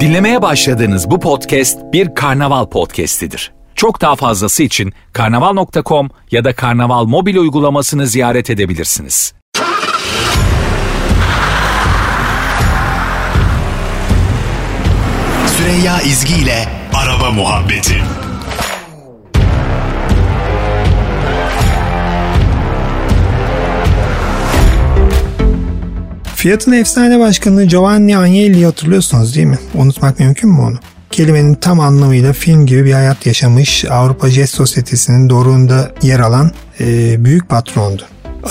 Dinlemeye başladığınız bu podcast bir karnaval podcastidir. Çok daha fazlası için karnaval.com ya da karnaval mobil uygulamasını ziyaret edebilirsiniz. Süreyya İzgi ile Araba Muhabbeti Fiat'ın efsane başkanı Giovanni Agnelli'yi hatırlıyorsunuz değil mi? Unutmak mümkün mü onu? Kelimenin tam anlamıyla film gibi bir hayat yaşamış Avrupa Jet Sosyetesi'nin doruğunda yer alan e, büyük patrondu.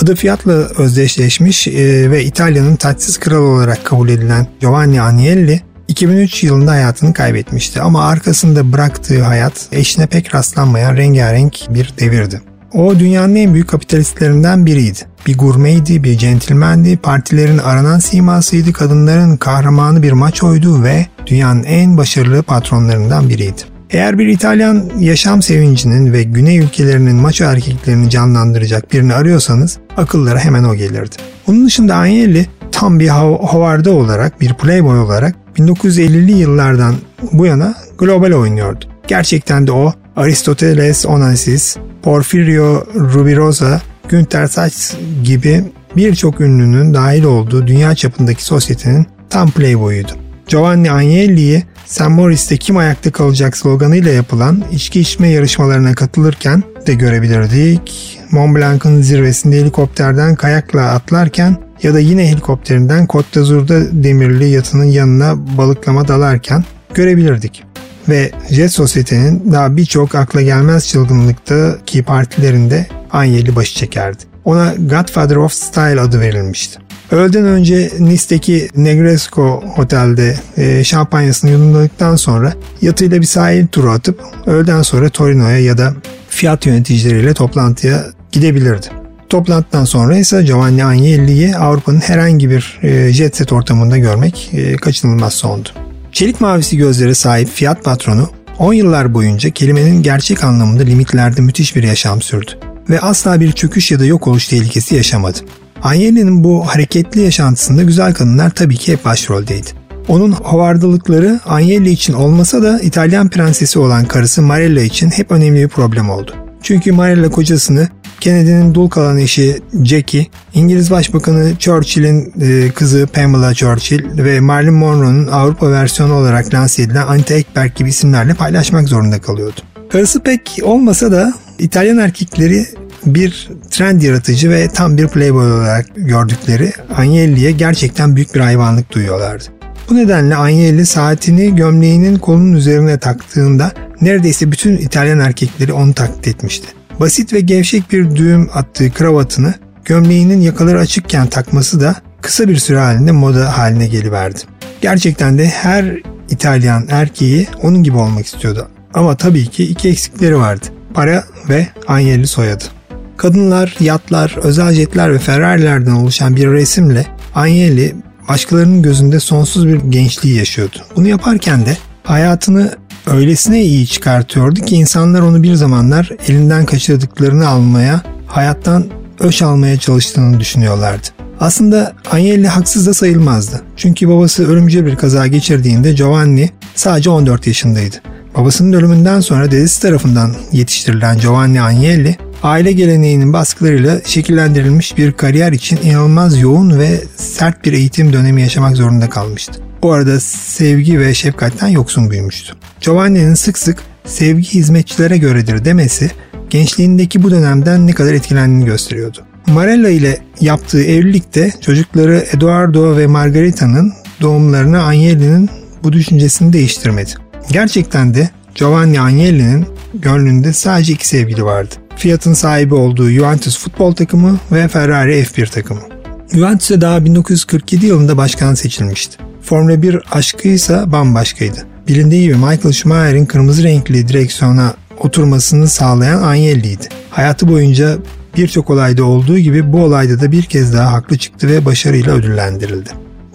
Adı Fiat'la özdeşleşmiş e, ve İtalya'nın taçsız kralı olarak kabul edilen Giovanni Agnelli 2003 yılında hayatını kaybetmişti ama arkasında bıraktığı hayat eşine pek rastlanmayan rengarenk bir devirdi. O dünyanın en büyük kapitalistlerinden biriydi. Bir gurmeydi, bir centilmendi, partilerin aranan simasıydı, kadınların kahramanı bir maçoydu ve dünyanın en başarılı patronlarından biriydi. Eğer bir İtalyan yaşam sevincinin ve güney ülkelerinin maço erkeklerini canlandıracak birini arıyorsanız akıllara hemen o gelirdi. Onun dışında Agnelli tam bir havarda olarak, bir playboy olarak 1950'li yıllardan bu yana global oynuyordu. Gerçekten de o Aristoteles Onassis, Porfirio Rubirosa, Günter Sachs gibi birçok ünlünün dahil olduğu dünya çapındaki sosyetenin tam playboyuydu. Giovanni Agnelli'yi St. Maurice'te kim ayakta kalacak sloganıyla yapılan içki içme yarışmalarına katılırken de görebilirdik. Mont Blanc'ın zirvesinde helikopterden kayakla atlarken ya da yine helikopterinden Côte d'Azur'da demirli yatının yanına balıklama dalarken görebilirdik ve Jet Sosyete'nin daha birçok akla gelmez çılgınlıktaki partilerinde Anyeli başı çekerdi. Ona Godfather of Style adı verilmişti. Öğleden önce Nice'deki Negresco Otel'de e, şampanyasını yudumladıktan sonra yatıyla bir sahil turu atıp öğleden sonra Torino'ya ya da fiyat yöneticileriyle toplantıya gidebilirdi. Toplantıdan sonra ise Giovanni Agnelli'yi Avrupa'nın herhangi bir e, jet set ortamında görmek e, kaçınılmaz sondu. Çelik mavisi gözlere sahip fiyat patronu 10 yıllar boyunca kelimenin gerçek anlamında limitlerde müthiş bir yaşam sürdü ve asla bir çöküş ya da yok oluş tehlikesi yaşamadı. Agnelli'nin bu hareketli yaşantısında güzel kadınlar tabii ki hep başroldeydi. Onun havardılıkları Agnelli için olmasa da İtalyan prensesi olan karısı Marella için hep önemli bir problem oldu. Çünkü Marella kocasını Kennedy'nin dul kalan eşi Jackie, İngiliz Başbakanı Churchill'in e, kızı Pamela Churchill ve Marilyn Monroe'nun Avrupa versiyonu olarak lanse edilen Anita Ekberg gibi isimlerle paylaşmak zorunda kalıyordu. Karısı pek olmasa da İtalyan erkekleri bir trend yaratıcı ve tam bir playboy olarak gördükleri Agnelli'ye gerçekten büyük bir hayvanlık duyuyorlardı. Bu nedenle Agnelli saatini gömleğinin kolunun üzerine taktığında neredeyse bütün İtalyan erkekleri onu taklit etmişti. Basit ve gevşek bir düğüm attığı kravatını gömleğinin yakaları açıkken takması da kısa bir süre halinde moda haline geliverdi. Gerçekten de her İtalyan erkeği onun gibi olmak istiyordu. Ama tabii ki iki eksikleri vardı. Para ve Agnelli soyadı. Kadınlar, yatlar, özel jetler ve Ferrari'lerden oluşan bir resimle Agnelli başkalarının gözünde sonsuz bir gençliği yaşıyordu. Bunu yaparken de hayatını öylesine iyi çıkartıyordu ki insanlar onu bir zamanlar elinden kaçırdıklarını almaya, hayattan öş almaya çalıştığını düşünüyorlardı. Aslında Agnelli haksız da sayılmazdı. Çünkü babası ölümcül bir kaza geçirdiğinde Giovanni sadece 14 yaşındaydı. Babasının ölümünden sonra dedesi tarafından yetiştirilen Giovanni Agnelli, aile geleneğinin baskılarıyla şekillendirilmiş bir kariyer için inanılmaz yoğun ve sert bir eğitim dönemi yaşamak zorunda kalmıştı. Bu arada sevgi ve şefkatten yoksun büyümüştü. Giovanni'nin sık sık sevgi hizmetçilere göredir demesi gençliğindeki bu dönemden ne kadar etkilendiğini gösteriyordu. Marella ile yaptığı evlilikte çocukları Eduardo ve Margarita'nın doğumlarına Agnelli'nin bu düşüncesini değiştirmedi. Gerçekten de Giovanni Agnelli'nin gönlünde sadece iki sevgili vardı. Fiat'ın sahibi olduğu Juventus futbol takımı ve Ferrari F1 takımı. Juventus'e daha 1947 yılında başkan seçilmişti. Formula 1 aşkıysa bambaşkaydı. Bilindiği gibi Michael Schumacher'in kırmızı renkli direksiyona oturmasını sağlayan Agnelli'ydi. Hayatı boyunca birçok olayda olduğu gibi bu olayda da bir kez daha haklı çıktı ve başarıyla ödüllendirildi.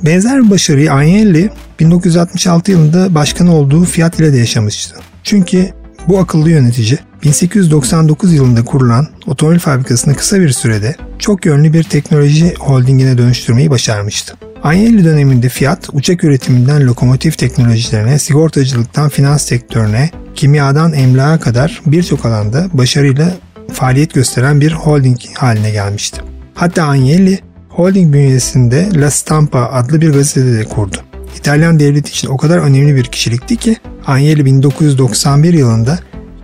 Benzer bir başarıyı Agnelli 1966 yılında başkan olduğu Fiat ile de yaşamıştı. Çünkü bu akıllı yönetici 1899 yılında kurulan otomobil fabrikasını kısa bir sürede çok yönlü bir teknoloji holdingine dönüştürmeyi başarmıştı. Agnelli döneminde Fiat, uçak üretiminden lokomotif teknolojilerine, sigortacılıktan finans sektörüne, kimyadan emlağa kadar birçok alanda başarıyla faaliyet gösteren bir holding haline gelmişti. Hatta Agnelli, holding bünyesinde La Stampa adlı bir gazetede de kurdu. İtalyan devleti için o kadar önemli bir kişilikti ki Agnelli 1991 yılında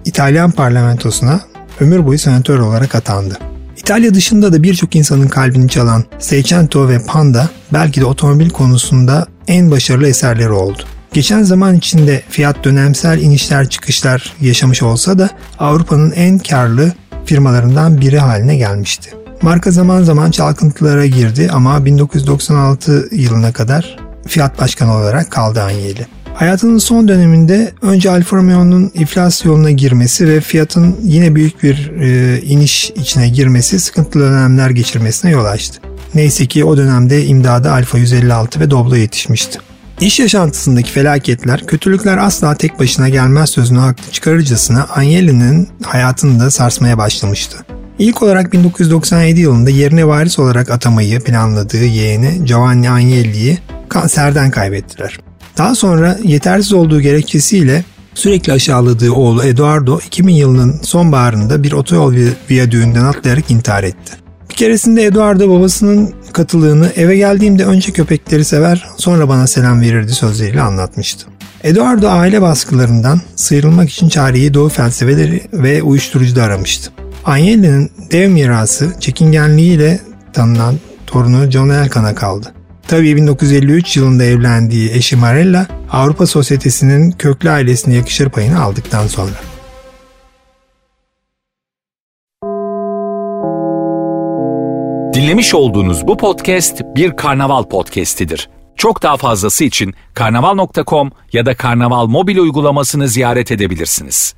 İtalyan parlamentosuna ömür boyu senatör olarak atandı. İtalya dışında da birçok insanın kalbini çalan Seicento ve Panda belki de otomobil konusunda en başarılı eserleri oldu. Geçen zaman içinde fiyat dönemsel inişler çıkışlar yaşamış olsa da Avrupa'nın en karlı firmalarından biri haline gelmişti. Marka zaman zaman çalkıntılara girdi ama 1996 yılına kadar Fiat Başkanı olarak kaldı Agnelli. Hayatının son döneminde önce Alfa Romeo'nun iflas yoluna girmesi ve Fiat'ın yine büyük bir e, iniş içine girmesi sıkıntılı dönemler geçirmesine yol açtı. Neyse ki o dönemde imdada Alfa 156 ve Doblo yetişmişti. İş yaşantısındaki felaketler, kötülükler asla tek başına gelmez sözünü haklı çıkarırcasına Agnelli'nin hayatını da sarsmaya başlamıştı. İlk olarak 1997 yılında yerine varis olarak atamayı planladığı yeğeni Giovanni Agnelli'yi kanserden kaybettiler. Daha sonra yetersiz olduğu gerekçesiyle sürekli aşağıladığı oğlu Eduardo 2000 yılının sonbaharında bir otoyol viyadüğünden atlayarak intihar etti. Bir keresinde Eduardo babasının katılığını eve geldiğimde önce köpekleri sever sonra bana selam verirdi sözleriyle anlatmıştı. Eduardo aile baskılarından sıyrılmak için çareyi doğu felsefeleri ve uyuşturucuda aramıştı. Agnelli'nin dev mirası çekingenliğiyle tanınan torunu John Elkan'a kaldı. Tabii 1953 yılında evlendiği eşi Marella Avrupa Sosyetesi'nin köklü ailesine yakışır payını aldıktan sonra. Dinlemiş olduğunuz bu podcast bir karnaval podcastidir. Çok daha fazlası için karnaval.com ya da karnaval mobil uygulamasını ziyaret edebilirsiniz.